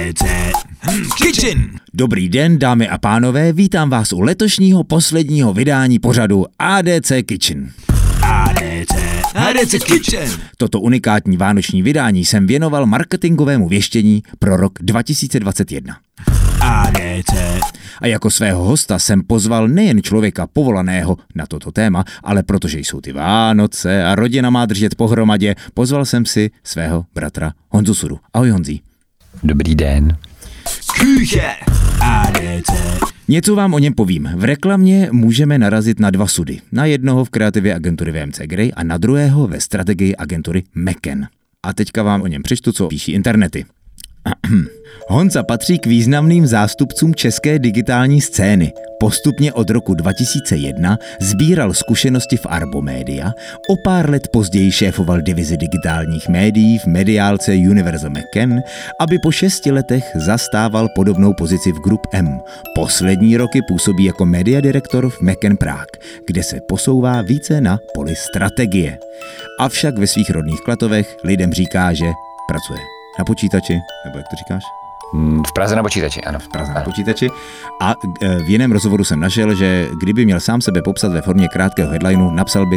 ADC Kitchen. Dobrý den, dámy a pánové, vítám vás u letošního posledního vydání pořadu ADC Kitchen. ADC ADC Kitchen. Toto unikátní vánoční vydání jsem věnoval marketingovému věštění pro rok 2021. ADC A jako svého hosta jsem pozval nejen člověka povolaného na toto téma, ale protože jsou ty Vánoce a rodina má držet pohromadě, pozval jsem si svého bratra Honzu Suru. Ahoj Honzí. Dobrý den. Küche. ADC Něco vám o něm povím. V reklamě můžeme narazit na dva sudy. Na jednoho v kreativě agentury VMC Grey a na druhého ve strategii agentury McKen. A teďka vám o něm přečtu, co píší internety. Honza patří k významným zástupcům české digitální scény. Postupně od roku 2001 sbíral zkušenosti v Arbomedia, o pár let později šéfoval divizi digitálních médií v mediálce Universal McKen, aby po šesti letech zastával podobnou pozici v Group M. Poslední roky působí jako media direktor v McKen Prague, kde se posouvá více na poli strategie. Avšak ve svých rodných klatovech lidem říká, že pracuje na počítači, nebo jak to říkáš? Mm, V Praze na počítači, ano. Praze na počítači. A e, v jiném rozhovoru jsem našel, že kdyby měl sám sebe popsat ve formě krátkého headlineu, napsal by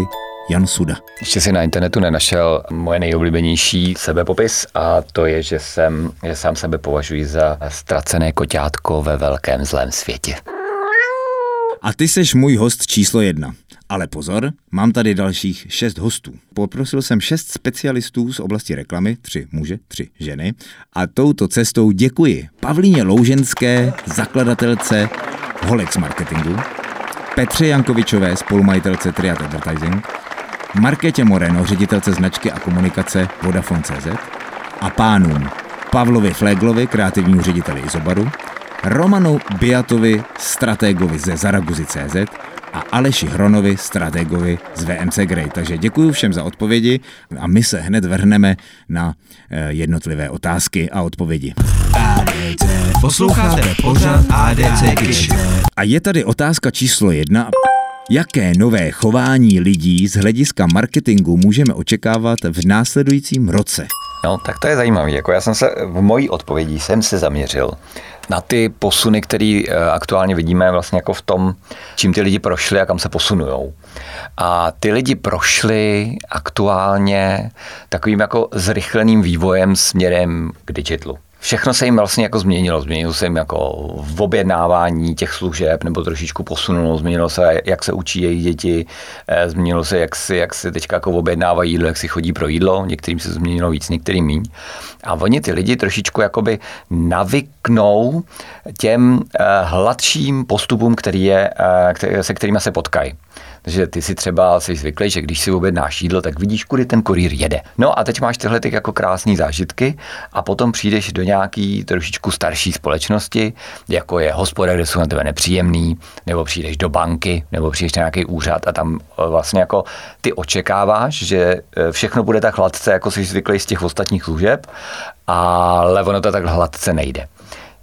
Jan Suda. Ještě si na internetu nenašel moje nejoblíbenější sebepopis a to je, že jsem, že sám sebe považuji za ztracené koťátko ve velkém zlém světě. A ty seš můj host číslo jedna. Ale pozor, mám tady dalších šest hostů. Poprosil jsem šest specialistů z oblasti reklamy, tři muže, tři ženy. A touto cestou děkuji Pavlíně Louženské, zakladatelce Holex Marketingu, Petře Jankovičové, spolumajitelce Triad Advertising, Markétě Moreno, ředitelce značky a komunikace Vodafone.cz a pánům Pavlovi Fleglovi, kreativnímu řediteli Izobaru, Romanu Biatovi, strategovi ze Zaraguzy.cz a Aleši Hronovi, strategovi z VMC Grey. Takže děkuji všem za odpovědi a my se hned vrhneme na eh, jednotlivé otázky a odpovědi. ADC Posloucháte pořad ADC. A je tady otázka číslo jedna. Jaké nové chování lidí z hlediska marketingu můžeme očekávat v následujícím roce? No, tak to je zajímavé. Jako já jsem se v mojí odpovědi jsem se zaměřil na ty posuny, které aktuálně vidíme vlastně jako v tom, čím ty lidi prošli a kam se posunujou. A ty lidi prošli aktuálně takovým jako zrychleným vývojem směrem k digitlu. Všechno se jim vlastně jako změnilo. Změnilo se jim jako v objednávání těch služeb, nebo trošičku posunulo. Změnilo se, jak se učí jejich děti, eh, změnilo se, jak si, jak si teďka jako objednávají jídlo, jak si chodí pro jídlo. Některým se změnilo víc, některým míň. A oni ty lidi trošičku jakoby navyknou těm eh, hladším postupům, který je, eh, se kterými se potkají. Takže ty si třeba si zvyklý, že když si objednáš jídlo, tak vidíš, kudy ten kurýr jede. No a teď máš tyhle ty jako krásné zážitky a potom přijdeš do nějaký trošičku starší společnosti, jako je hospoda, kde jsou na tebe nepříjemný, nebo přijdeš do banky, nebo přijdeš na nějaký úřad a tam eh, vlastně jako ty očekáváš, že eh, všechno bude tak hladce, jako jsi zvyklý z těch ostatních služeb, ale ono to tak hladce nejde.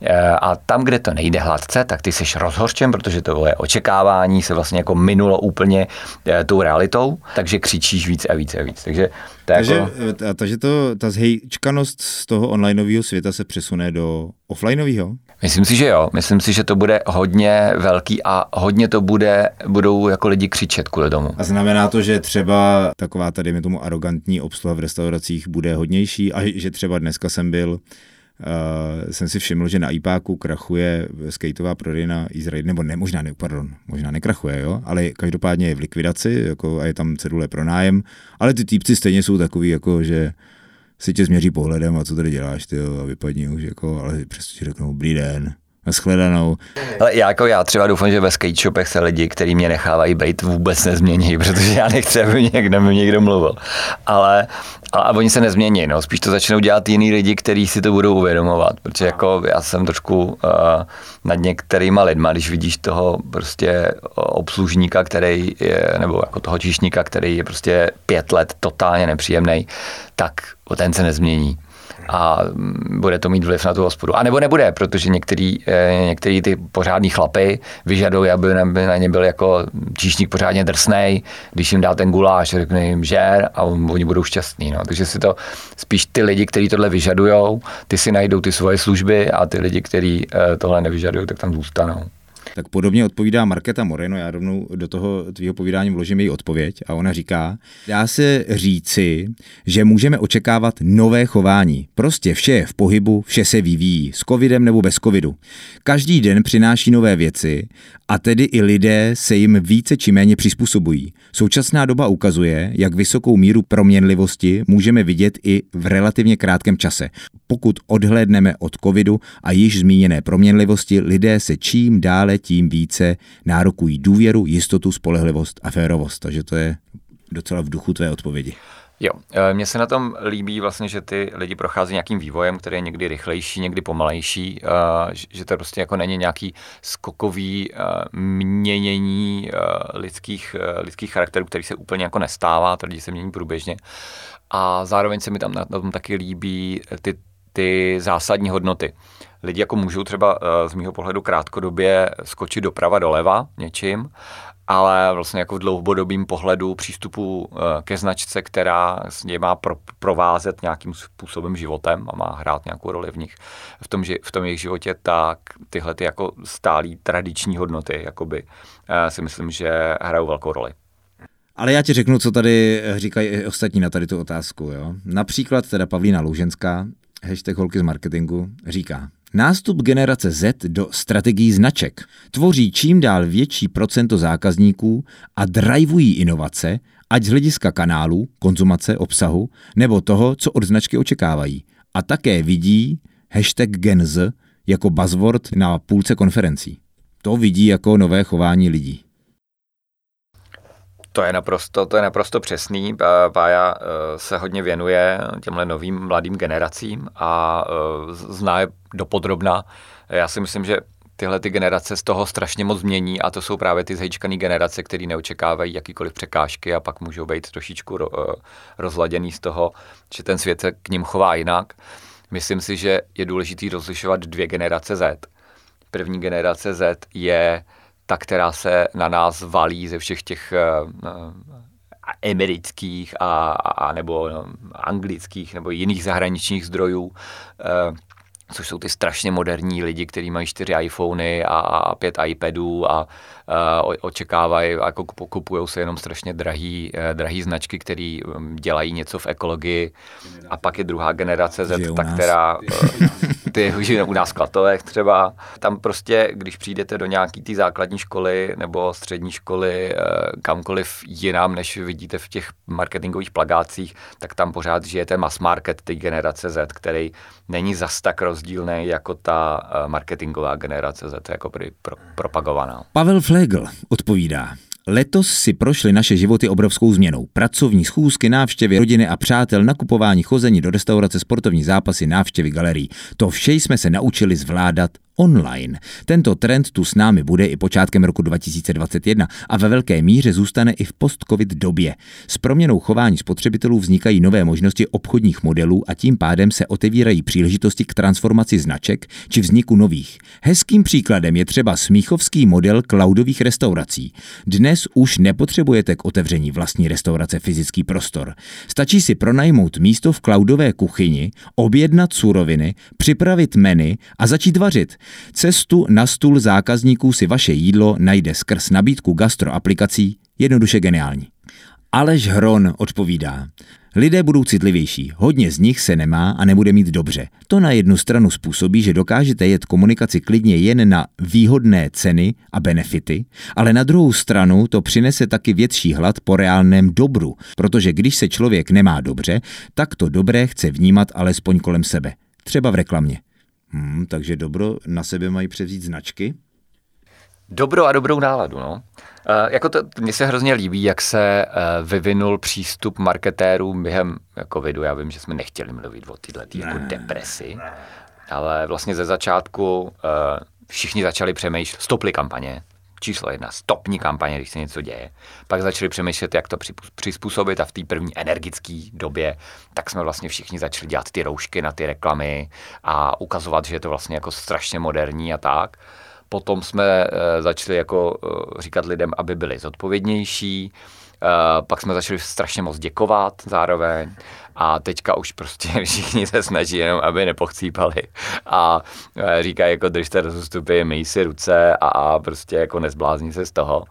Eh, A tam, kde to nejde hladce, tak ty jsi rozhorčen, protože to je očekávání se vlastně jako minulo úplně eh, tou realitou, takže křičíš víc a víc a víc. Takže to Takže, jako, eh, takže to, ta zhejčkanost z toho onlineového světa se přesune do offlineového? myslím si, že jo. Myslím si, že to bude hodně velký a hodně to bude, budou jako lidi křičet kvůli tomu. A znamená to, že třeba taková tady mi tomu arrogantní obsluha v restauracích bude hodnější a že třeba dneska jsem byl Uh, jsem si všiml, že na IPáku krachuje skateová prodejna Izrael, nebo ne, možná ne, pardon, možná nekrachuje, jo, ale každopádně je v likvidaci jako, a je tam cedule pro nájem, ale ty týpci stejně jsou takový, jako, že si tě změří pohledem a co tady děláš, ty jo, a vypadni už, jako, ale přesto ti řeknou, dobrý den, nashledanou. Ale já, jako já třeba doufám, že ve skate shopech se lidi, kteří mě nechávají být, vůbec nezmění, protože já nechci, aby mě někdo, mi někdo mluvil. Ale, a oni se nezmění, no. spíš to začnou dělat jiný lidi, kteří si to budou uvědomovat, protože jako já jsem trošku uh, nad některýma lidma, když vidíš toho prostě obslužníka, který je, nebo jako toho číšníka, který je prostě pět let totálně nepříjemný, tak ten se nezmění. A bude to mít vliv na tu hospodu. A nebo nebude, protože některý, eh, některý ty pořádní chlapy vyžadují, aby na ně byl jako číšník pořádně drsnej, když jim dá ten guláš, řekne jim žer a oni budou šťastní. No. Takže si to spíš ty lidi, kteří tohle vyžadují, ty si najdou ty svoje služby a ty lidi, kteří eh, tohle nevyžadují, tak tam zůstanou. Tak podobně odpovídá Marketa Moreno, já rovnou do toho tvýho povídání vložím její odpověď a ona říká, dá se říci, že můžeme očekávat nové chování. Prostě vše je v pohybu, vše se vyvíjí, s covidem nebo bez covidu. Každý den přináší nové věci a tedy i lidé se jim více či méně přizpůsobují. Současná doba ukazuje, jak vysokou míru proměnlivosti můžeme vidět i v relativně krátkém čase. Pokud odhlédneme od covidu a již zmíněné proměnlivosti, lidé se čím dále tím více nárokují důvěru, jistotu, spolehlivost a férovost. Takže to je docela v duchu tvé odpovědi. Jo, eh, mně se na tom líbí vlastně, že ty lidi prochází nějakým vývojem, který je někdy rychlejší, někdy pomalejší, eh, že to prostě jako není nějaký skokový eh, měnění lidských, lidských charakterů, který se úplně jako nestává, ty lidi se mění průběžně. A zároveň se mi tam na tom taky líbí ty, ty zásadní hodnoty. Lidi jako můžou třeba z mého pohledu krátkodobě skočit doprava doleva něčím, ale vlastně jako v dlouhodobém pohledu přístupu eh, ke značce, která s ně má pro, provázet nějakým způsobem životem a má hrát nějakou roli v nich, v tom, že, v tom jejich životě, tak tyhle ty jako stálí tradiční hodnoty, jakoby, eh, si myslím, že hrajou velkou roli. Ale já ti řeknu, co tady říkají i ostatní na tady tu otázku. Jo? Například teda Pavlína Louženská, hashtag holky z marketingu, říká, Nástup generace Z do strategií značek tvoří čím dál větší procento zákazníků a drivují inovace, ať z hlediska kanálů, konzumace, obsahu, nebo toho, co od značky očekávají. A také vidí hashtag GenZ jako buzzword na půlce konferencí. To vidí jako nové chování lidí. To je naprosto, to je naprosto přesný. Pája eh, se hodně věnuje těmhle novým mladým generacím a eh, zná je dopodrobna. Já si myslím, že tyhle ty generace z toho strašně moc změní a to jsou právě ty zhejčkané generace, které neočekávají jakýkoliv překážky a pak můžou být trošičku eh, rozladěný z toho, že ten svět se k ním chová jinak. Myslím si, že je důležité rozlišovat dvě generace Z. První generace Z je ta, která se na nás valí ze všech těch amerických a, a nebo no, anglických nebo jiných zahraničních zdrojů, což jsou ty strašně moderní lidi, kteří mají čtyři iPhony a pět iPadů a uh, očekávají, jako kupují se jenom strašně drahý, uh, drahý značky, které um, dělají něco v ekologii. A pak je druhá generace Z, ta, která uh, ty žije u nás v Klatovech třeba. Tam prostě, když přijdete do nějaký té základní školy nebo střední školy, kamkoliv jinam, než vidíte v těch marketingových plagácích, tak tam pořád žije ten mass market, ty generace Z, který není zas tak rozdílný jako ta marketingová generace Z, jako pro, propagovaná. Pavel Fle Schlegel odpovídá. Letos si prošly naše životy obrovskou změnou. Pracovní schůzky, návštěvy rodiny a přátel, nakupování, chození do restaurace, sportovní zápasy, návštěvy galerií. To vše jsme se naučili zvládat online. Tento trend tu s námi bude i počátkem roku 2021 a ve velké míře zůstane i v post-covid době. S proměnou chování spotřebitelů vznikají nové možnosti obchodních modelů a tím pádem se otevírají příležitosti k transformaci značek či vzniku nových. Hezkým příkladem je třeba smíchovský model cloudových restaurací. Dnes už nepotřebujete k otevření vlastní restaurace fyzický prostor. Stačí si pronajmout místo v cloudové kuchyni, objednat suroviny, připravit menu a začít vařit. Cestu na stůl zákazníků si vaše jídlo najde skrz nabídku gastroaplikací, jednoduše geniální. Aleš Hron odpovídá. Lidé budou citlivější, hodně z nich se nemá a nebude mít dobře. To na jednu stranu způsobí, že dokážete jet komunikaci klidně jen na výhodné ceny a benefity, ale na druhou stranu to přinese taky větší hlad po reálném dobru, protože když se člověk nemá dobře, tak to dobré chce vnímat alespoň kolem sebe, třeba v reklamě. Hmm, takže dobro na sebe mají převzít značky? Dobro a dobrou náladu, no. Uh, jako to, mně se hrozně líbí, jak se uh, vyvinul přístup marketérů během covidu. Já vím, že jsme nechtěli mluvit o tyhle tý, jako depresi, ale vlastně ze začátku uh, všichni začali přemýšlet, stoply kampaně, číslo jedna, stopní kampaně, když se něco děje. Pak začali přemýšlet, jak to přizpůsobit a v té první energické době, tak jsme vlastně všichni začali dělat ty roušky na ty reklamy a ukazovat, že je to vlastně jako strašně moderní a tak. Potom jsme eh, začali jako eh, říkat lidem, aby byli zodpovědnější, Uh, pak jsme začali strašně moc děkovat zároveň a teďka už prostě všichni se snaží jenom, aby nepochcípali a uh, říkají jako držte rozstupy, myj si ruce a, a prostě jako nezblázní se z toho.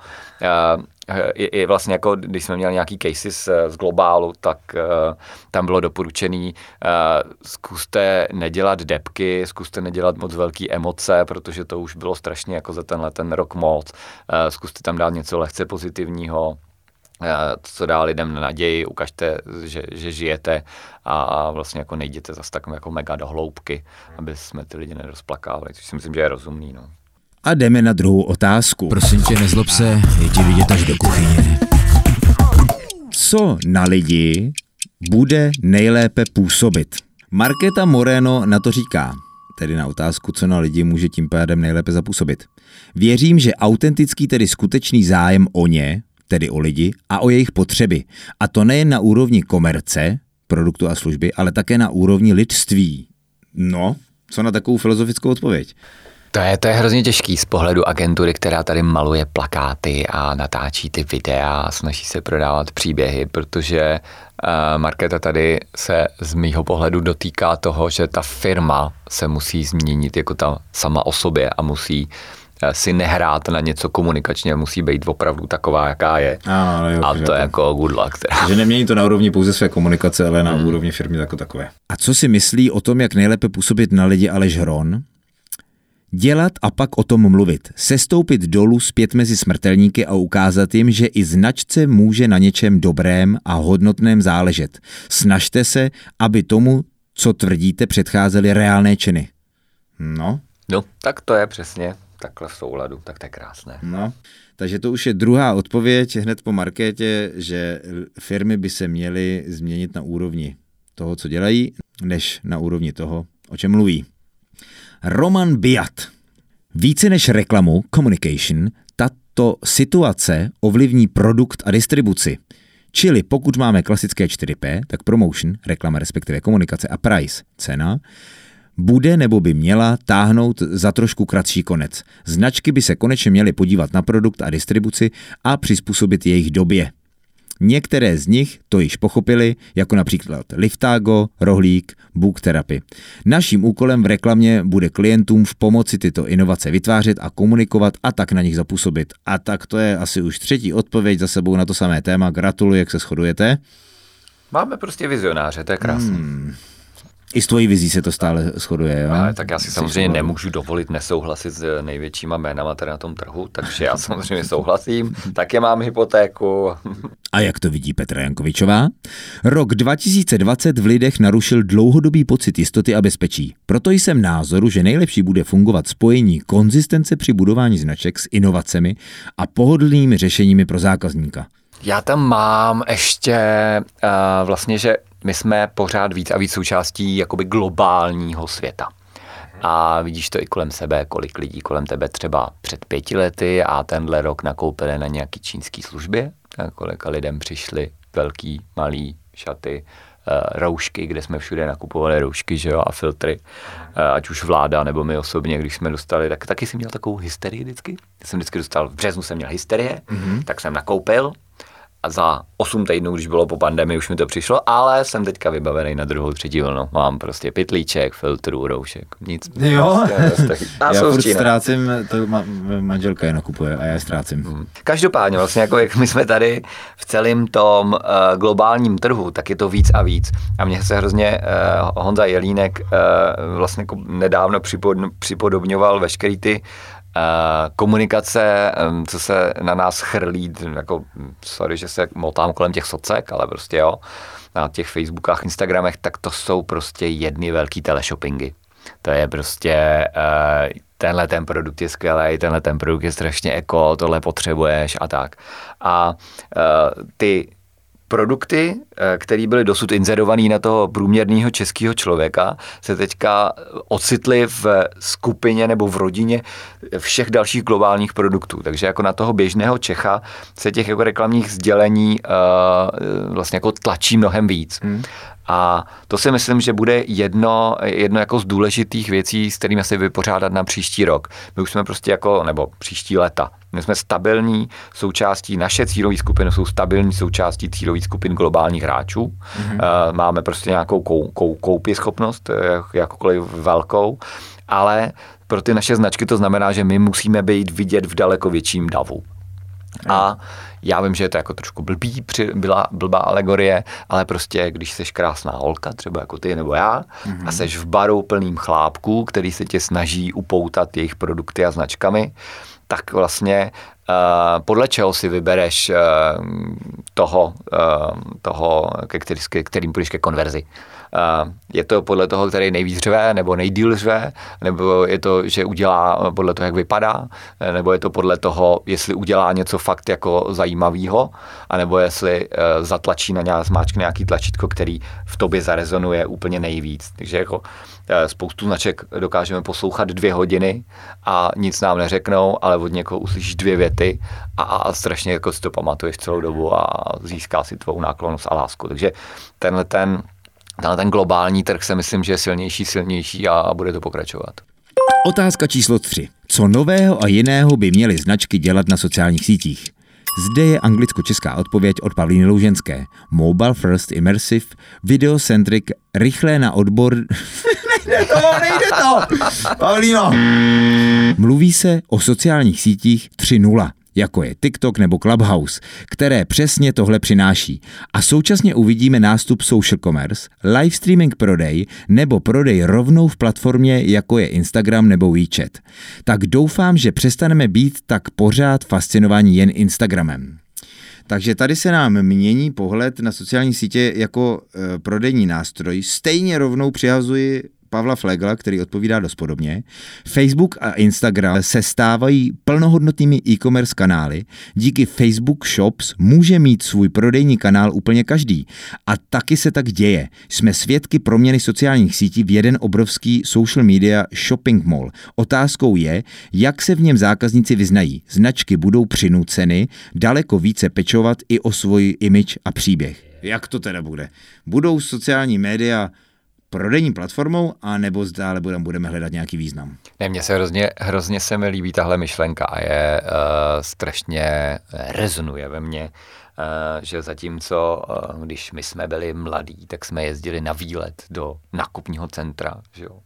I, i vlastně jako, když jsme měli nějaký cases z, z globálu, tak uh, tam bylo doporučený, uh, zkuste nedělat depky, zkuste nedělat moc velký emoce, protože to už bylo strašně jako za tenhle ten rok moc. Uh, zkuste tam dát něco lehce pozitivního, co dá lidem naději, ukažte, že, že žijete a, a vlastně jako nejděte zase tak jako mega do hloubky, aby jsme ty lidi nerozplakávali, což si myslím, že je rozumný. No. A jdeme na druhou otázku. Prosím tě, nezlob se, je ti vidět až do kuchyně. Co na lidi bude nejlépe působit? Markéta Moreno na to říká, tedy na otázku, co na lidi může tím pádem nejlépe zapůsobit. Věřím, že autentický, tedy skutečný zájem o ně, tedy o lidi a o jejich potřeby. A to nejen na úrovni komerce, produktu a služby, ale také na úrovni lidství. No, co na takovou filozofickou odpověď? To je, to je hrozně těžký z pohledu agentury, která tady maluje plakáty a natáčí ty videa a snaží se prodávat příběhy, protože uh, Markéta tady se z mýho pohledu dotýká toho, že ta firma se musí změnit jako ta sama o sobě a musí Eh, si nehrát na něco komunikačně, musí být opravdu taková, jaká je. A, jo, a to je jako good luck. Teda. Že nemění to na úrovni pouze své komunikace, ale na hmm. úrovni firmy jako takové. A co si myslí o tom, jak nejlépe působit na lidi Aleš Hron? Dělat a pak o tom mluvit. Sestoupit dolů zpět mezi smrtelníky a ukázat jim, že i značce může na něčem dobrém a hodnotném záležet. Snažte se, aby tomu, co tvrdíte, předcházely reálné činy. No. No, tak to je přesně takhle v souladu, tak to je krásné. No, takže to už je druhá odpověď hned po markétě, že firmy by se měly změnit na úrovni toho, co dělají, než na úrovni toho, o čem mluví. Roman Biat. Více než reklamu, communication, tato situace ovlivní produkt a distribuci. Čili pokud máme klasické 4P, tak promotion, reklama respektive komunikace a price, cena, bude nebo by měla táhnout za trošku kratší konec. Značky by se konečně měly podívat na produkt a distribuci a přizpůsobit jejich době. Některé z nich to již pochopili, jako například Liftago, Rohlík, Book Therapy. Naším úkolem v reklamě bude klientům v pomoci tyto inovace vytvářet a komunikovat a tak na nich zapůsobit. A tak to je asi už třetí odpověď za sebou na to samé téma. Gratuluji, jak se shodujete. Máme prostě vizionáře, to je krásné. Hmm. I s tvojí vizí se to stále shoduje, jo? Ale tak já si samozřejmě nemůžu dovolit nesouhlasit s největšíma jménama tady na tom trhu, takže já samozřejmě souhlasím, také mám hypotéku. A jak to vidí Petra Jankovičová? Rok 2020 v lidech narušil dlouhodobý pocit jistoty a bezpečí. Proto jsem názoru, že nejlepší bude fungovat spojení konzistence při budování značek s inovacemi a pohodlnými řešeními pro zákazníka. Já tam mám ještě uh, vlastně, že my jsme pořád víc a víc součástí jakoby globálního světa. A vidíš to i kolem sebe, kolik lidí kolem tebe třeba před pěti lety a tenhle rok nakoupili na nějaký čínský službě, a kolika lidem přišly velký, malý šaty, eh, roušky, kde jsme všude nakupovali roušky že jo, a filtry, eh, ať už vláda nebo my osobně, když jsme dostali, tak taky jsem měl takovou hysterii vždycky. Jsem vždycky dostal, v březnu jsem měl hysterie, mm-hmm. tak jsem nakoupil za 8 týdnů, když bylo po pandemii, už mi to přišlo, ale jsem teďka vybavený na druhou, třetí vlnu. Mám prostě pitlíček, filtrů, roušek, nic. Jo, prostě, a já furt ztrácím, to ma, manželka je nakupuje a já ztrácím. Hmm. Každopádně vlastně jako jak my jsme tady v celém tom uh, globálním trhu, tak je to víc a víc. A mně se hrozně uh, Honza Jelínek uh, vlastně jako nedávno připodobňoval veškerý ty komunikace, co se na nás chrlí, jako, sorry, že se motám kolem těch socek, ale prostě jo, na těch Facebookách, Instagramech, tak to jsou prostě jedny velký teleshoppingy. To je prostě, tenhle ten produkt je skvělý, tenhle ten produkt je strašně eko, tohle potřebuješ a tak. A ty produkty, eh, které byly dosud inzerované na toho průměrného českého člověka, se teďka ocitly v skupině nebo v rodině všech dalších globálních produktů. Takže jako na toho běžného Čecha se těch jako reklamních sdělení uh, vlastně jako tlačí mnohem víc. Hmm. A to si myslím, že bude jedno, jedno jako z důležitých věcí, s kterými se vypořádat na příští rok. My už jsme prostě jako, nebo příští leta, my jsme stabilní součástí, naše cílové skupiny jsou stabilní součástí cílových skupin globálních hráčů. Mm-hmm. Máme prostě nějakou kou, kou, koupě schopnost, eh, jakkoliv velkou, ale pro ty naše značky to znamená, že my musíme být vidět v daleko větším davu. A já vím, že je to jako trošku blbý, byla blbá alegorie, ale prostě, když jsi krásná holka, třeba jako ty nebo já, mm-hmm. a seš v baru plným chlápků, který se tě snaží upoutat jejich produkty a značkami, tak vlastně uh, podle čeho si vybereš uh, toho, uh, toho ke který, ke kterým půjdeš ke konverzi. Je to podle toho, který nejvíc řve, nebo nejdíl řve, nebo je to, že udělá podle toho, jak vypadá, nebo je to podle toho, jestli udělá něco fakt jako zajímavého, anebo jestli uh, zatlačí na nějak, zmáčkne nějaký tlačítko, který v tobě zarezonuje úplně nejvíc. Takže jako Eh, spoustu značek dokážeme poslouchat dvě hodiny a nic nám neřeknou, ale od někoho uslyšíš dvě věty a, a strašně jako si to pamatuješ celou dobu a získá si tvou náklonost a lásku. Takže tenhle ten, tenhle ten globální trh se myslím, že je silnější, silnější a, a bude to pokračovat. Otázka číslo 3. Co nového a jiného by měly značky dělat na sociálních sítích? Zde je anglicko-česká odpověď od Pavlíny Louženské. Mobile First Immersive, Videocentric, rychlé na odbor... nejde to, nejde to! Pavlíno! Mluví se o sociálních sítích 3.0 jako je TikTok nebo Clubhouse, které přesně tohle přináší. A současně uvidíme nástup social commerce, live streaming prodej nebo prodej rovnou v platformě, jako je Instagram nebo WeChat. Tak doufám, že přestaneme být tak pořád fascinovaní jen Instagramem. Takže tady se nám mění pohled na sociální sítě jako e, prodejní nástroj. Stejně rovnou přihazuji Pavla Flegla, který odpovídá dost podobně. Facebook a Instagram se stávají plnohodnotnými e-commerce kanály. Díky Facebook Shops může mít svůj prodejní kanál úplně každý. A taky se tak děje. Jsme svědky proměny sociálních sítí v jeden obrovský social media shopping mall. Otázkou je, jak se v něm zákazníci vyznají. Značky budou přinuceny daleko více pečovat i o svůj image a příběh. Jak to teda bude? Budou sociální média prodejní platformou, a nebo zdále budeme, budeme hledat nějaký význam? Ne, mně se hrozně, hrozně se mi líbí tahle myšlenka a je uh, strašně rezonuje ve mně, uh, že zatímco, uh, když my jsme byli mladí, tak jsme jezdili na výlet do nakupního centra, že jo?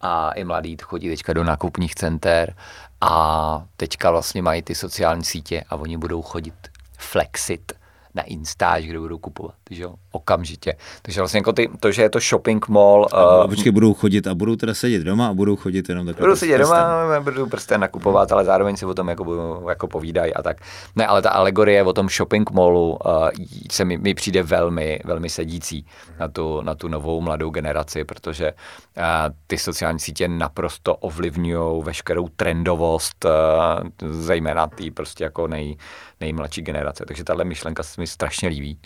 A i mladí chodí teďka do nákupních center a teďka vlastně mají ty sociální sítě a oni budou chodit flexit na Instač, kde budou kupovat, že jo, okamžitě. Takže vlastně jako ty, to, že je to shopping mall. A, uh, počkej, budou chodit a budou teda sedět doma a budou chodit jenom takhle. Budou sedět doma, budou prsten nakupovat, ale zároveň si o tom jako, budou, jako povídají a tak. Ne, ale ta alegorie o tom shopping mallu uh, se mi, mi, přijde velmi, velmi sedící na tu, na tu novou mladou generaci, protože uh, ty sociální sítě naprosto ovlivňují veškerou trendovost, uh, zejména ty prostě jako nej, nejmladší generace. Takže tahle myšlenka se mi strašně líbí.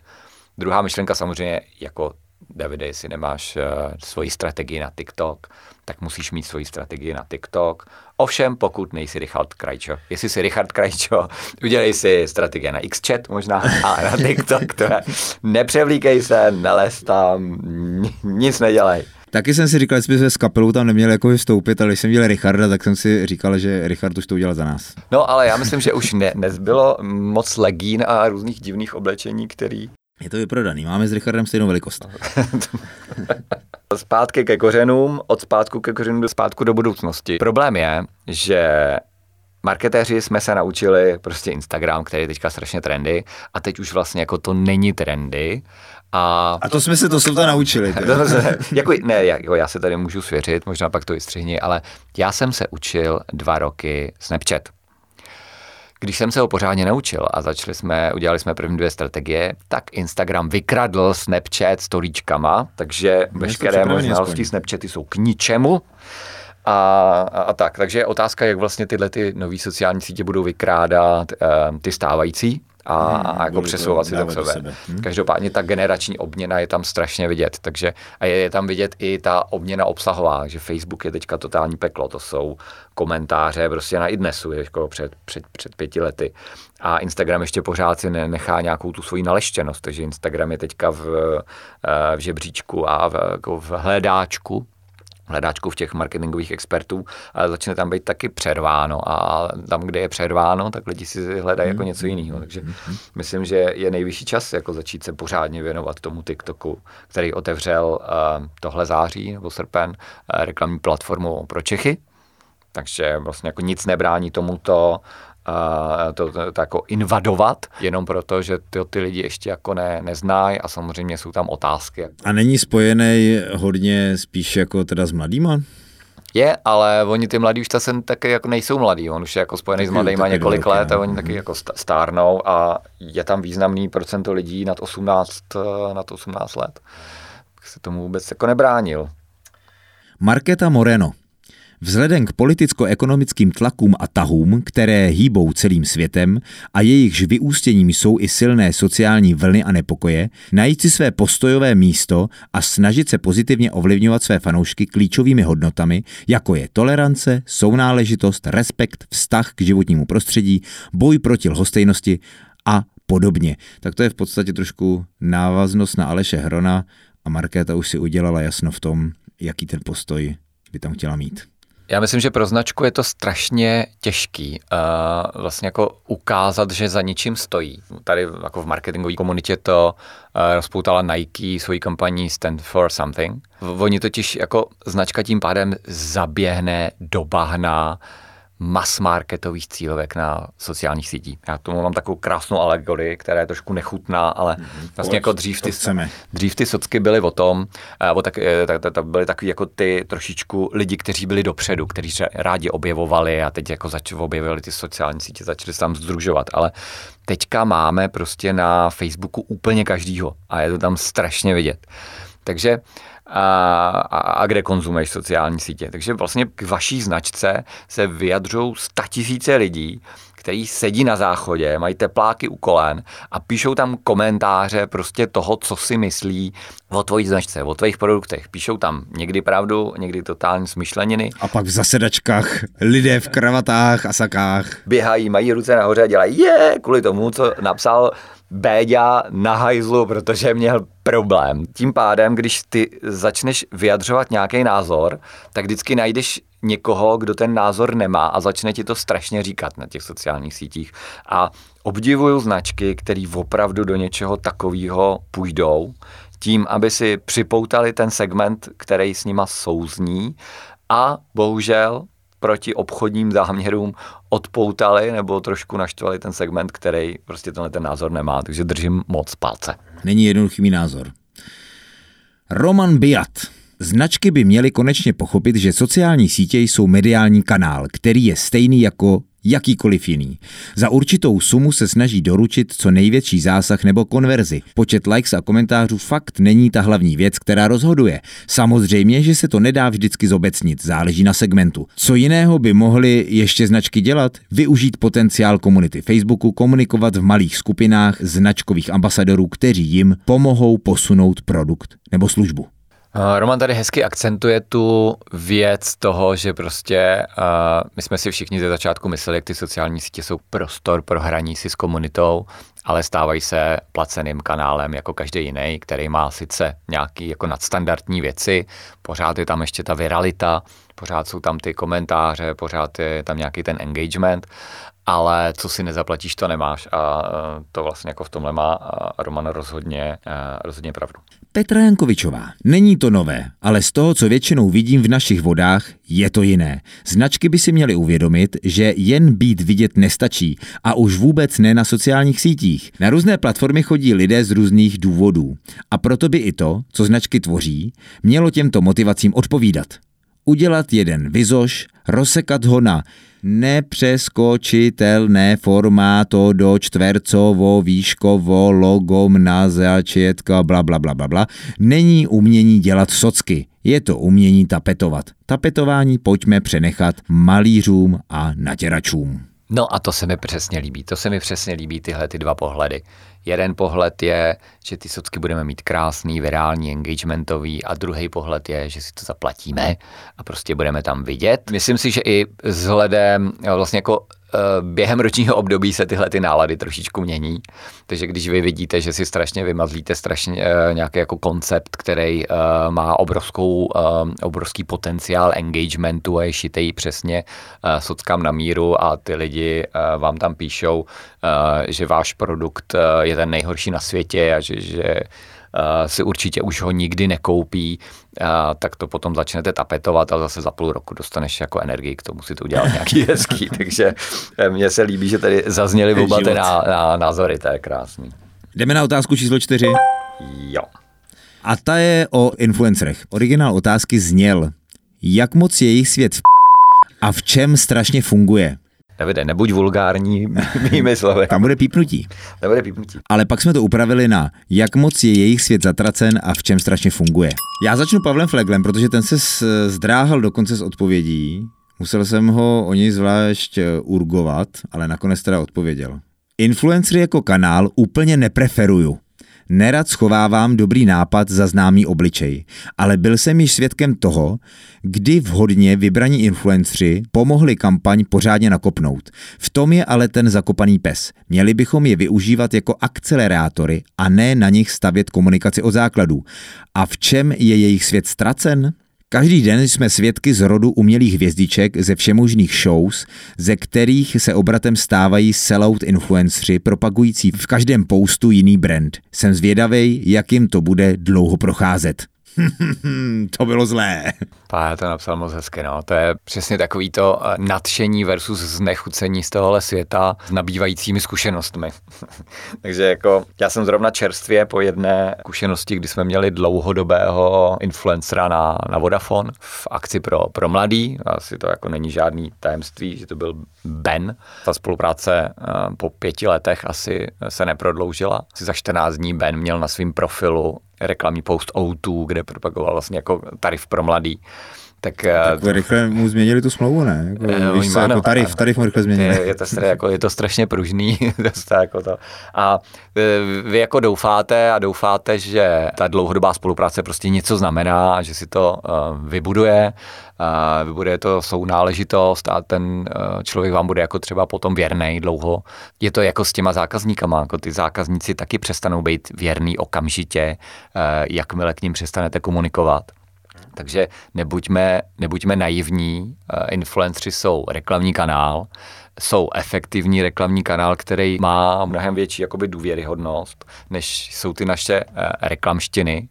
Druhá myšlenka samozřejmě jako Davide, jestli nemáš uh, svoji strategii na TikTok, tak musíš mít svoji strategii na TikTok. Ovšem, pokud nejsi Richard Krajčo. Jestli jsi Richard Krajčo, udělej si strategie na XChat možná a na TikTok. To je. Nepřevlíkej se, nelez tam, nic nedělej. Taky jsem si říkal, že jsme s kapelou tam neměli jako vystoupit, ale když jsem viděl Richarda, tak jsem si říkal, že Richard už to udělal za nás. No, ale já myslím, že už ne, nezbylo moc legín a různých divných oblečení, který je to vyprodaný, máme s Richardem stejnou velikost. Zpátky ke kořenům, od zpátku ke kořenům do zpátku do budoucnosti. Problém je, že marketéři jsme se naučili prostě Instagram, který je teďka strašně trendy a teď už vlastně jako to není trendy a, a to jsme se to to naučili. to se, jako, ne, jako já se tady můžu svěřit, možná pak to vystřihni, ale já jsem se učil dva roky Snapchat. Když jsem se ho pořádně naučil a začali jsme, udělali jsme první dvě strategie, tak Instagram vykradl Snapchat storíčkama, takže veškeré možnosti Snapchaty jsou k ničemu. A, a, a tak, takže je otázka, jak vlastně tyhle ty nové sociální sítě budou vykrádat e, ty stávající a, a jako přesouvat si to k sobě. sebe. Hm? Každopádně ta generační obměna je tam strašně vidět, takže a je, je tam vidět i ta obměna obsahová, že Facebook je teďka totální peklo, to jsou komentáře prostě na idnesu jako před, před, před pěti lety. A Instagram ještě pořád si ne- nechá nějakou tu svoji naleštěnost, takže Instagram je teďka v, eh, v žebříčku a v, jako v hledáčku hledáčku v těch marketingových expertů, ale začne tam být taky přerváno a tam, kde je přerváno, tak lidi si hledají jako něco jiného. Takže myslím, že je nejvyšší čas jako začít se pořádně věnovat tomu TikToku, který otevřel uh, tohle září nebo srpen uh, reklamní platformu pro Čechy. Takže vlastně jako nic nebrání tomuto uh, to, to, to jako invadovat, jenom proto, že ty, ty lidi ještě jako ne, neznají a samozřejmě jsou tam otázky. A není spojený hodně spíš jako teda s mladýma? Je, ale oni ty mladí už zase taky jako nejsou mladí, on už je jako spojený s Taky- mladýma taky několik let no. a oni taky jako sta- stárnou a je tam významný procento lidí nad 18, eh, nad 18 let. Tak se tomu vůbec jako nebránil. Marketa Moreno. Vzhledem k politicko-ekonomickým tlakům a tahům, které hýbou celým světem a jejichž vyústěním jsou i silné sociální vlny a nepokoje, najít si své postojové místo a snažit se pozitivně ovlivňovat své fanoušky klíčovými hodnotami, jako je tolerance, sounáležitost, respekt, vztah k životnímu prostředí, boj proti lhostejnosti a podobně. Tak to je v podstatě trošku návaznost na Aleše Hrona a Markéta už si udělala jasno v tom, jaký ten postoj by tam chtěla mít. Já myslím, že pro značku je to strašně těžký uh, vlastně jako ukázat, že za ničím stojí. Tady jako v marketingové komunitě to uh, rozpoutala Nike svojí kampaní Stand for Something. Oni totiž jako značka tím pádem zaběhne do bahna mass marketových cílovek na sociálních sítích. Já tomu mám takovou krásnou alegorii, která je trošku nechutná, ale vlastně jako dřív ty. Dřív ty socky byly o tom, eh, o tak, eh, tak, tak, tak byly takový jako ty trošičku lidi, kteří byli dopředu, kteří se rádi objevovali a teď jako zač, objevili ty sociální sítě, začali se tam združovat, ale teďka máme prostě na Facebooku úplně každýho a je to tam strašně vidět. Takže a, a, a kde konzumuješ sociální sítě. Takže vlastně k vaší značce se vyjadřují statisíce lidí, který sedí na záchodě, mají tepláky u kolen a píšou tam komentáře prostě toho, co si myslí o tvojí značce, o tvých produktech. Píšou tam někdy pravdu, někdy totální smyšleniny, A pak v zasedačkách lidé v kravatách a sakách. běhají, mají ruce nahoře a dělají je, kvůli tomu, co napsal Béďa na hajzlu, protože měl problém. Tím pádem, když ty začneš vyjadřovat nějaký názor, tak vždycky najdeš někoho, kdo ten názor nemá a začne ti to strašně říkat na těch sociálních sítích. A obdivuju značky, které opravdu do něčeho takového půjdou, tím, aby si připoutali ten segment, který s nima souzní a bohužel proti obchodním záměrům odpoutali nebo trošku naštvali ten segment, který prostě tenhle ten názor nemá. Takže držím moc palce. Není jednoduchý názor. Roman Biat. Značky by měly konečně pochopit, že sociální sítě jsou mediální kanál, který je stejný jako jakýkoliv jiný. Za určitou sumu se snaží doručit co největší zásah nebo konverzi. Počet likes a komentářů fakt není ta hlavní věc, která rozhoduje. Samozřejmě, že se to nedá vždycky zobecnit, záleží na segmentu. Co jiného by mohly ještě značky dělat? Využít potenciál komunity Facebooku, komunikovat v malých skupinách značkových ambasadorů, kteří jim pomohou posunout produkt nebo službu. Uh, Roman tady hezky akcentuje tu věc toho, že prostě uh, my jsme si všichni ze začátku mysleli, jak ty sociální sítě jsou prostor pro hraní si s komunitou, ale stávají se placeným kanálem jako každý jiný, který má sice nějaký jako nadstandardní věci, pořád je tam ještě ta viralita, pořád jsou tam ty komentáře, pořád je tam nějaký ten engagement, ale co si nezaplatíš, to nemáš a to vlastně jako v tomhle má Roman rozhodně, rozhodně pravdu. Petra Jankovičová. Není to nové, ale z toho, co většinou vidím v našich vodách, je to jiné. Značky by si měly uvědomit, že jen být vidět nestačí a už vůbec ne na sociálních sítích. Na různé platformy chodí lidé z různých důvodů a proto by i to, co značky tvoří, mělo těmto motivacím odpovídat. Udělat jeden vizoš, rozsekat ho na nepřeskočitelné formáto do čtvercovo, výškovo, logom na začětka, bla, bla, bla, bla, bla, není umění dělat socky. Je to umění tapetovat. Tapetování pojďme přenechat malířům a natěračům. No a to se mi přesně líbí. To se mi přesně líbí, tyhle ty dva pohledy. Jeden pohled je, že ty socky budeme mít krásný, virální, engagementový a druhý pohled je, že si to zaplatíme a prostě budeme tam vidět. Myslím si, že i vzhledem vlastně jako během ročního období se tyhle ty nálady trošičku mění. Takže když vy vidíte, že si strašně vymazlíte strašně uh, nějaký jako koncept, který uh, má obrovskou, obrovský potenciál engagementu a je šitej přesně sockám na míru a ty lidi vám tam píšou, že váš produkt je ten nejhorší na světě a že, že si určitě už ho nikdy nekoupí, uh, tak to potom začnete tapetovat a zase za půl roku dostaneš jako energii k tomu si to udělat nějaký hezký. Takže eh, mně se líbí, že tady zazněly oba ty na, na, názory, to je krásný. Jdeme na otázku číslo čtyři. Jo. A ta je o influencerech. Originál otázky zněl, jak moc je jejich svět v a v čem strašně funguje. Davide, nebuď vulgární mými slovy. Tam bude pípnutí. Tam bude pípnutí. Ale pak jsme to upravili na jak moc je jejich svět zatracen a v čem strašně funguje. Já začnu Pavlem Fleglem, protože ten se zdráhal dokonce s odpovědí. Musel jsem ho o něj zvlášť eh, urgovat, ale nakonec teda odpověděl. Influencery jako kanál úplně nepreferuju. Nerad schovávám dobrý nápad za známý obličej, ale byl jsem již svědkem toho, kdy vhodně vybraní influencři pomohli kampaň pořádně nakopnout. V tom je ale ten zakopaný pes. Měli bychom je využívat jako akcelerátory a ne na nich stavět komunikaci o základů. A v čem je jejich svět ztracen? Každý den jsme svědky z rodu umělých hvězdiček ze všemožných shows, ze kterých se obratem stávají sellout influencři propagující v každém postu jiný brand. Jsem zvědavej, jak jim to bude dlouho procházet. to bylo zlé. Pá, to napsal moc hezky, no. To je přesně takový to eh, nadšení versus znechucení z tohohle světa s nabývajícími zkušenostmi. Takže jako já jsem zrovna čerstvě po jedné zkušenosti, kdy jsme měli dlouhodobého influencera na, na Vodafone v akci pro, pro mladý. Asi to jako není žádný tajemství, že to byl Ben. Ta spolupráce eh, po pěti letech asi se neprodloužila. Asi za 14 dní Ben měl na svém profilu reklamní post O2, kde propagoval vlastně jako tarif pro mladý. Tak, eh, tak rychle mu změnili tu smlouvu, ne? Jako, uh, víš co, jako tarif, tarif mu rychle změnili. Je, je, to, jako, je to strašně pružný. to jako to. A vy, vy jako doufáte a doufáte, že ta dlouhodobá spolupráce prostě něco znamená že si to uh, vybuduje, uh, vybuduje to sounáležitost a ten uh, člověk vám bude jako třeba potom věrný dlouho. Je to jako s těma zákazníkama, jako ty zákazníci taky přestanou být věrný okamžitě, uh, jakmile k ním přestanete komunikovat. Takže nebuďme, nebuďme naivní, eh, influenceri jsou reklamní kanál, jsou efektivní reklamní kanál, který má mnohem větší jakoby důvěryhodnost, než jsou ty naše eh, reklamštiny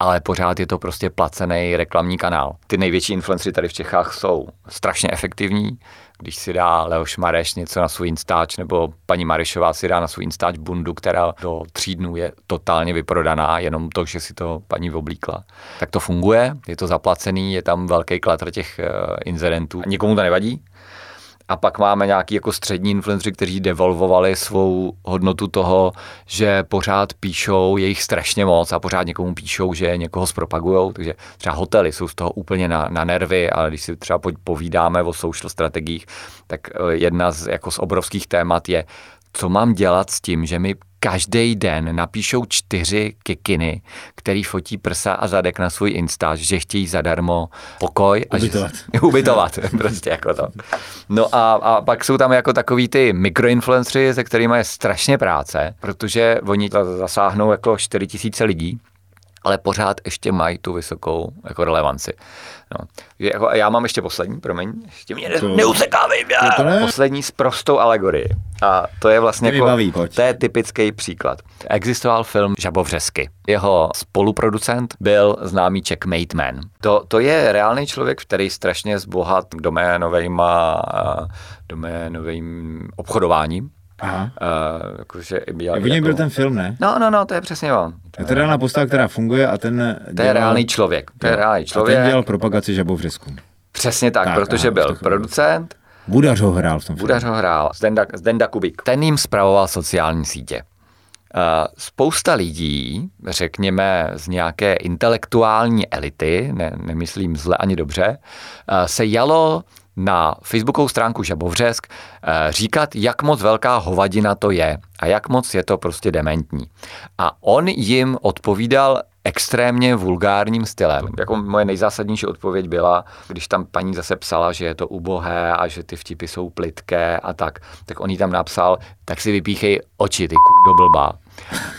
ale pořád je to prostě placený reklamní kanál. Ty největší influencery tady v Čechách jsou strašně efektivní, když si dá Leoš Mareš něco na svůj Instač, nebo paní Marešová si dá na svůj Instač bundu, která do tří dnů je totálně vyprodaná, jenom to, že si to paní oblíkla. Tak to funguje, je to zaplacený, je tam velký klatr těch uh, inzerentů. Nikomu to nevadí, a pak máme nějaký jako střední influenceri, kteří devolvovali svou hodnotu toho, že pořád píšou, je jich strašně moc a pořád někomu píšou, že někoho zpropagujou, takže třeba hotely jsou z toho úplně na, na nervy, ale když si třeba povídáme o social strategiích, tak eh, jedna z, jako z obrovských témat je, co mám dělat s tím, že mi každý den napíšou čtyři kikiny, který fotí prsa a zadek na svůj Insta, že chtějí zadarmo pokoj. A ubytovat. Že, ubytovat, prostě jako to. No a, a pak jsou tam jako takový ty mikroinfluenceri, se kterými je strašně práce, protože oni zasáhnou jako 4 tisíce lidí ale pořád ještě mají tu vysokou jako relevanci. No. Jako, já mám ještě poslední, promiň, ještě mě ne, neusekávej, to, to ne. poslední s prostou alegorii. A to je vlastně jako, baví, to je typický příklad. Existoval film Žabovřesky. Jeho spoluproducent byl známý Checkmate Man. To, to je reálný člověk, který strašně zbohat doménovejma, doménovým obchodováním Aha. Uh, jakože měl, jako... byl ten film, ne? No, no, no, to je přesně on. Je to reálná postava, která funguje a ten... To dělal... je reálný člověk. To je reálný člověk. A ten dělal propagaci žabovřesku. Přesně tak, tak protože byl producent. Budař ho hrál v tom Budař ho hrál, Zdenda, Zdenda Kubik. Ten jim spravoval sociální sítě. Uh, spousta lidí, řekněme z nějaké intelektuální elity, ne, nemyslím zle ani dobře, uh, se jalo na facebookovou stránku Žabovřesk eh, říkat, jak moc velká hovadina to je a jak moc je to prostě dementní. A on jim odpovídal extrémně vulgárním stylem. Jako moje nejzásadnější odpověď byla, když tam paní zase psala, že je to ubohé a že ty vtipy jsou plitké a tak, tak on jí tam napsal, tak si vypíchej oči, ty do blbá.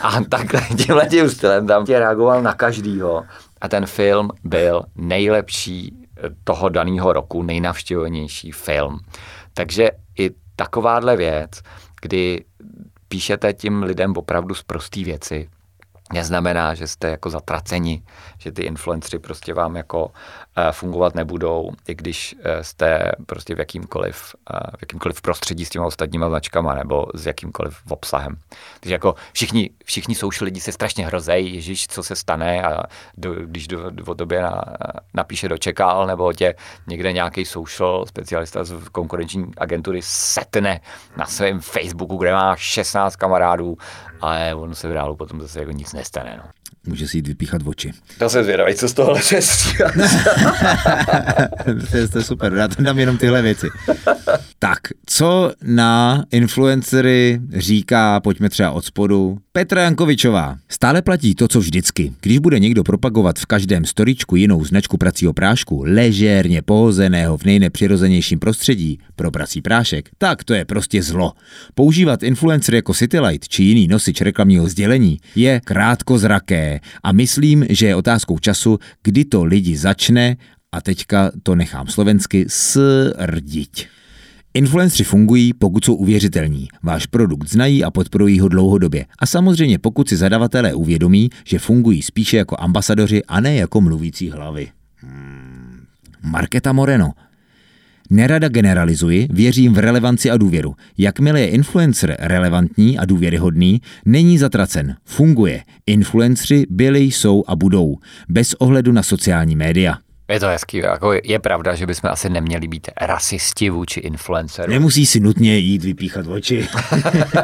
A takhle tímhle tím stylem tam tě reagoval na každýho. A ten film byl nejlepší toho daného roku, nejnavštěvovanější film. Takže i takováhle věc, kdy píšete tím lidem opravdu z prostý věci, neznamená, že jste jako zatraceni, že ty influenceri prostě vám jako fungovat nebudou, i když eh, jste prostě v jakýmkoliv, eh, v jakýmkoliv prostředí s těma ostatníma značkama nebo s jakýmkoliv obsahem. Takže jako všichni, všichni social lidi se strašně hrozejí, ježíš, co se stane a do, když do, do, o tobě na, napíše dočekal nebo tě někde nějaký social specialista z konkurenční agentury setne na svém Facebooku, kde má 16 kamarádů, ale on se v reálu potom zase jako nic nestane. No. Může si jít vypíchat v oči. To se zvědavý, co z tohohle to je super, já tam dám jenom tyhle věci. Tak, co na influencery říká, pojďme třeba od spodu, Petra Jankovičová. Stále platí to, co vždycky. Když bude někdo propagovat v každém storičku jinou značku pracího prášku, ležérně pohozeného v nejnepřirozenějším prostředí pro prací prášek, tak to je prostě zlo. Používat influencer jako Citylight či jiný nosič reklamního sdělení je krátkozraké a myslím, že je otázkou času, kdy to lidi začne a teďka to nechám slovensky srdiť. Influenceri fungují, pokud jsou uvěřitelní. Váš produkt znají a podporují ho dlouhodobě. A samozřejmě pokud si zadavatelé uvědomí, že fungují spíše jako ambasadoři a ne jako mluvící hlavy. Hmm. Marketa Moreno. Nerada generalizuji, věřím v relevanci a důvěru. Jakmile je influencer relevantní a důvěryhodný, není zatracen, funguje. Influenceri byli, jsou a budou, bez ohledu na sociální média. Je to hezký, jako je pravda, že bychom asi neměli být rasisti vůči influencerům. Nemusí si nutně jít vypíchat oči.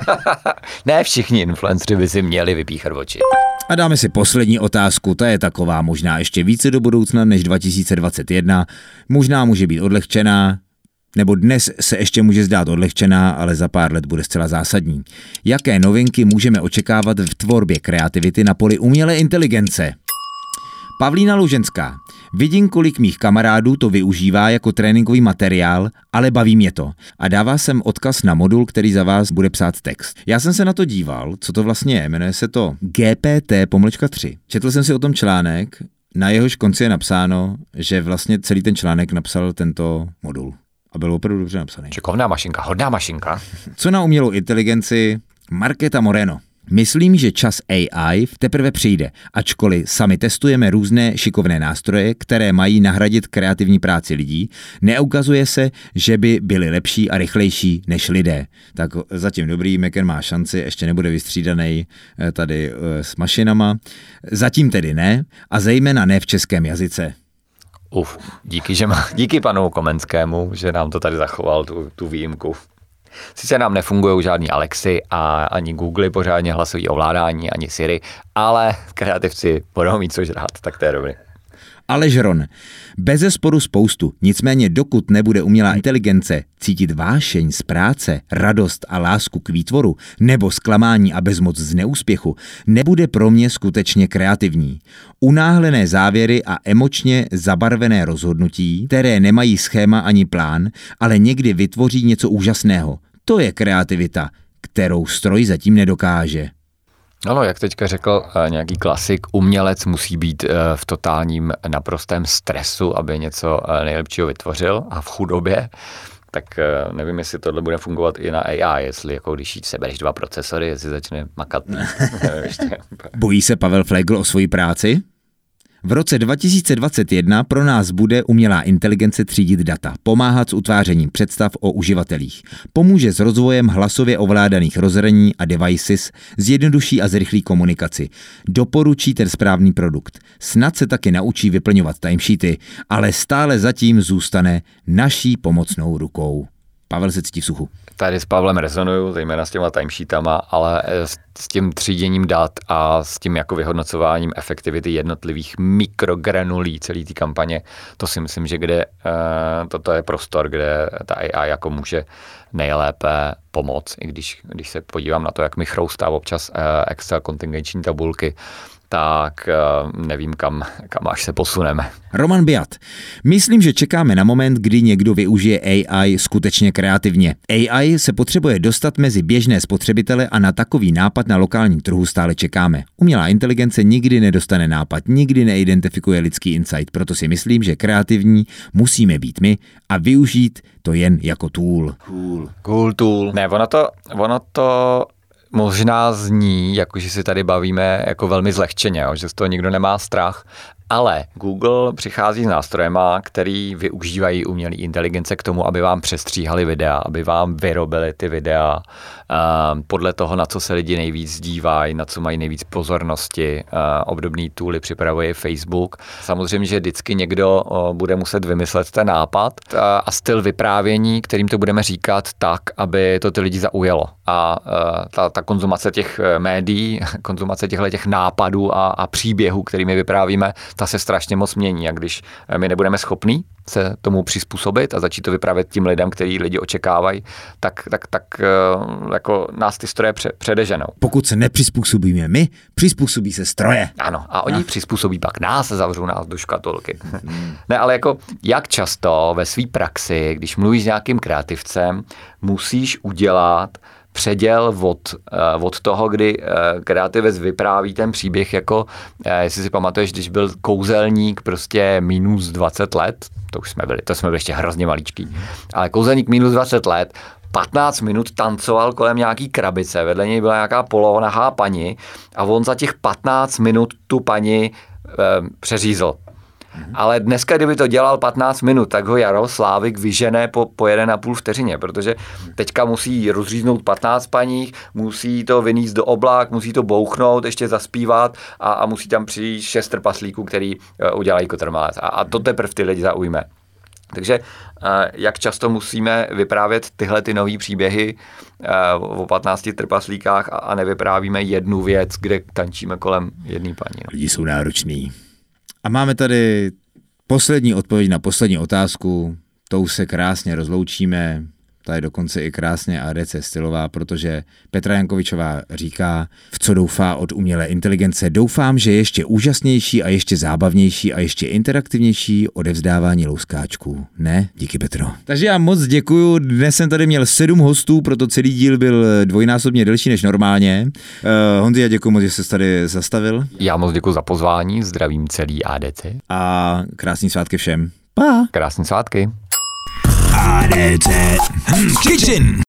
ne všichni influenceri by si měli vypíchat oči. A dáme si poslední otázku, ta je taková možná ještě více do budoucna než 2021. Možná může být odlehčená, nebo dnes se ještě může zdát odlehčená, ale za pár let bude zcela zásadní. Jaké novinky můžeme očekávat v tvorbě kreativity na poli umělé inteligence? Pavlína Luženská. Vidím, kolik mých kamarádů to využívá jako tréninkový materiál, ale baví mě to. A dává sem odkaz na modul, který za vás bude psát text. Já jsem se na to díval, co to vlastně je, jmenuje se to GPT pomlčka 3. Četl jsem si o tom článek, na jehož konci je napsáno, že vlastně celý ten článek napsal tento modul. A byl opravdu dobře napsaný. Čekovná mašinka, hodná mašinka. Co na umělou inteligenci? Marketa Moreno. Myslím, že čas AI teprve přijde, ačkoliv sami testujeme různé šikovné nástroje, které mají nahradit kreativní práci lidí, neukazuje se, že by byly lepší a rychlejší než lidé. Tak zatím dobrý, Mekan má šanci, ještě nebude vystřídaný eh, tady eh, s mašinama. Zatím tedy ne, a zejména ne v českém jazyce. Uf, díky, že má, díky panu Komenskému, že nám to tady zachoval, tu, tu výjimku. Sice nám nefungují žádný Alexy a ani Google pořádně hlasový ovládání, ani Siri, ale kreativci budou mít co žrát, tak to je dobrý. Ale Žron, bez sporu spoustu, nicméně dokud nebude umělá inteligence cítit vášeň z práce, radost a lásku k výtvoru, nebo zklamání a bezmoc z neúspěchu, nebude pro mě skutečně kreativní. Unáhlené závěry a emočně zabarvené rozhodnutí, které nemají schéma ani plán, ale někdy vytvoří něco úžasného. To je kreativita, kterou stroj zatím nedokáže. Ano, jak teďka řekl eh, nějaký klasik, umělec musí být eh, v totálním naprostém stresu, aby něco eh, nejlepšího vytvořil a v chudobě tak nevím, jestli tohle bude fungovat i na AI, jestli jako když sebereš dva procesory, jestli začne makat. Bojí se Pavel Flegl o svoji práci? V roce 2021 pro nás bude umělá inteligence třídit data, pomáhat s utvářením představ o uživatelích, pomůže s rozvojem hlasově ovládaných rozhraní a devices, zjednoduší a zrychlí komunikaci, doporučí ten správný produkt, snad se taky naučí vyplňovat timesheety, ale stále zatím zůstane naší pomocnou rukou. Pavel se cítí v suchu. Tady s Pavlem rezonuju, zejména s těma timesheetama, ale eh, s, tím tříděním dat a s tím jako vyhodnocováním efektivity jednotlivých mikrogranulí celé té kampaně, to si myslím, že kde uh, toto je prostor, kde ta AI jako může nejlépe pomoct, i když, když se podívám na to, jak mi chroustá občas uh, Excel kontingenční tabulky, tak eh, nevím, kam, kam až se posuneme. Roman Biat. Myslím, že čekáme na moment, kdy někdo využije AI skutečně kreativně. AI se potřebuje dostat mezi běžné spotřebitele a na takový nápad na lokálním trhu stále čekáme. Umělá inteligence nikdy nedostane nápad, nikdy neidentifikuje lidský insight, proto si myslím, že kreativní musíme být my a využít to jen jako tool. Cool. Cool tool. Ne, ono to, ono to možná zní, jako že si tady bavíme jako velmi zlehčeně, jo, že z toho nikdo nemá strach, ale Google přichází s nástrojema, který využívají umělé inteligence k tomu, aby vám přestříhali videa, aby vám vyrobili ty videa uh, podle toho, na co se lidi nejvíc dívají, na co mají nejvíc pozornosti. Uh, obdobný tooly připravuje Facebook. Samozřejmě, že vždycky někdo uh, bude muset vymyslet ten nápad a styl vyprávění, kterým to budeme říkat tak, aby to ty lidi zaujalo. A uh, ta, ta konzumace těch médií, konzumace těchto těch nápadů a, a příběhů, kterými vyprávíme, ta se strašně moc mění a když eh, my nebudeme schopní se tomu přizpůsobit a začít to vyprávět tím lidem, který lidi očekávají, tak, tak, tak jako nás ty stroje pře- předeženou. Pokud se nepřizpůsobíme my, přizpůsobí se stroje. Ano, a oni a. přizpůsobí pak nás, zavřou nás do škatulky. Hmm. ne, ale jako jak často ve své praxi, když mluvíš s nějakým kreativcem, musíš udělat předěl od, eh, od toho, kdy eh, kreativec vypráví ten příběh jako, eh, jestli si pamatuješ, když byl kouzelník prostě minus 20 let, to už jsme byli, to jsme byli ještě hrozně maličký, ale kouzelník minus 20 let 15 minut tancoval kolem nějaký krabice, vedle něj byla nějaká polohonahá paní a on za těch 15 minut tu paní e, přeřízl. Mm-hmm. Ale dneska, kdyby to dělal 15 minut, tak ho Jaro Slávik vyžené po, po jeden a půl vteřině, protože teďka musí rozříznout 15 paních, musí to vyníst do oblak, musí to bouchnout, ještě zaspívat a, a musí tam přijít šest trpaslíků, který uh, udělají kotrmalec. A, a to teprve ty lidi zaujme. Takže eh, jak často musíme vyprávět tyhle ty nové příběhy eh, o 15 trpaslíkách a nevyprávíme jednu věc, kde tančíme kolem jedné paní. No. Lidi jsou nároční. A máme tady poslední odpověď na poslední otázku. Tou se krásně rozloučíme. Ta je dokonce i krásně ADC stylová, protože Petra Jankovičová říká, v co doufá od umělé inteligence. Doufám, že ještě úžasnější a ještě zábavnější a ještě interaktivnější odevzdávání louskáčků. Ne? Díky Petro. Takže já moc děkuju. Dnes jsem tady měl sedm hostů, proto celý díl byl dvojnásobně delší než normálně. Uh, Honzi, já děkuji moc, že jsi tady zastavil. Já moc děkuji za pozvání, zdravím celý ADC. A krásný svátky všem. Pa! Krásný svátky. ADC Kitchen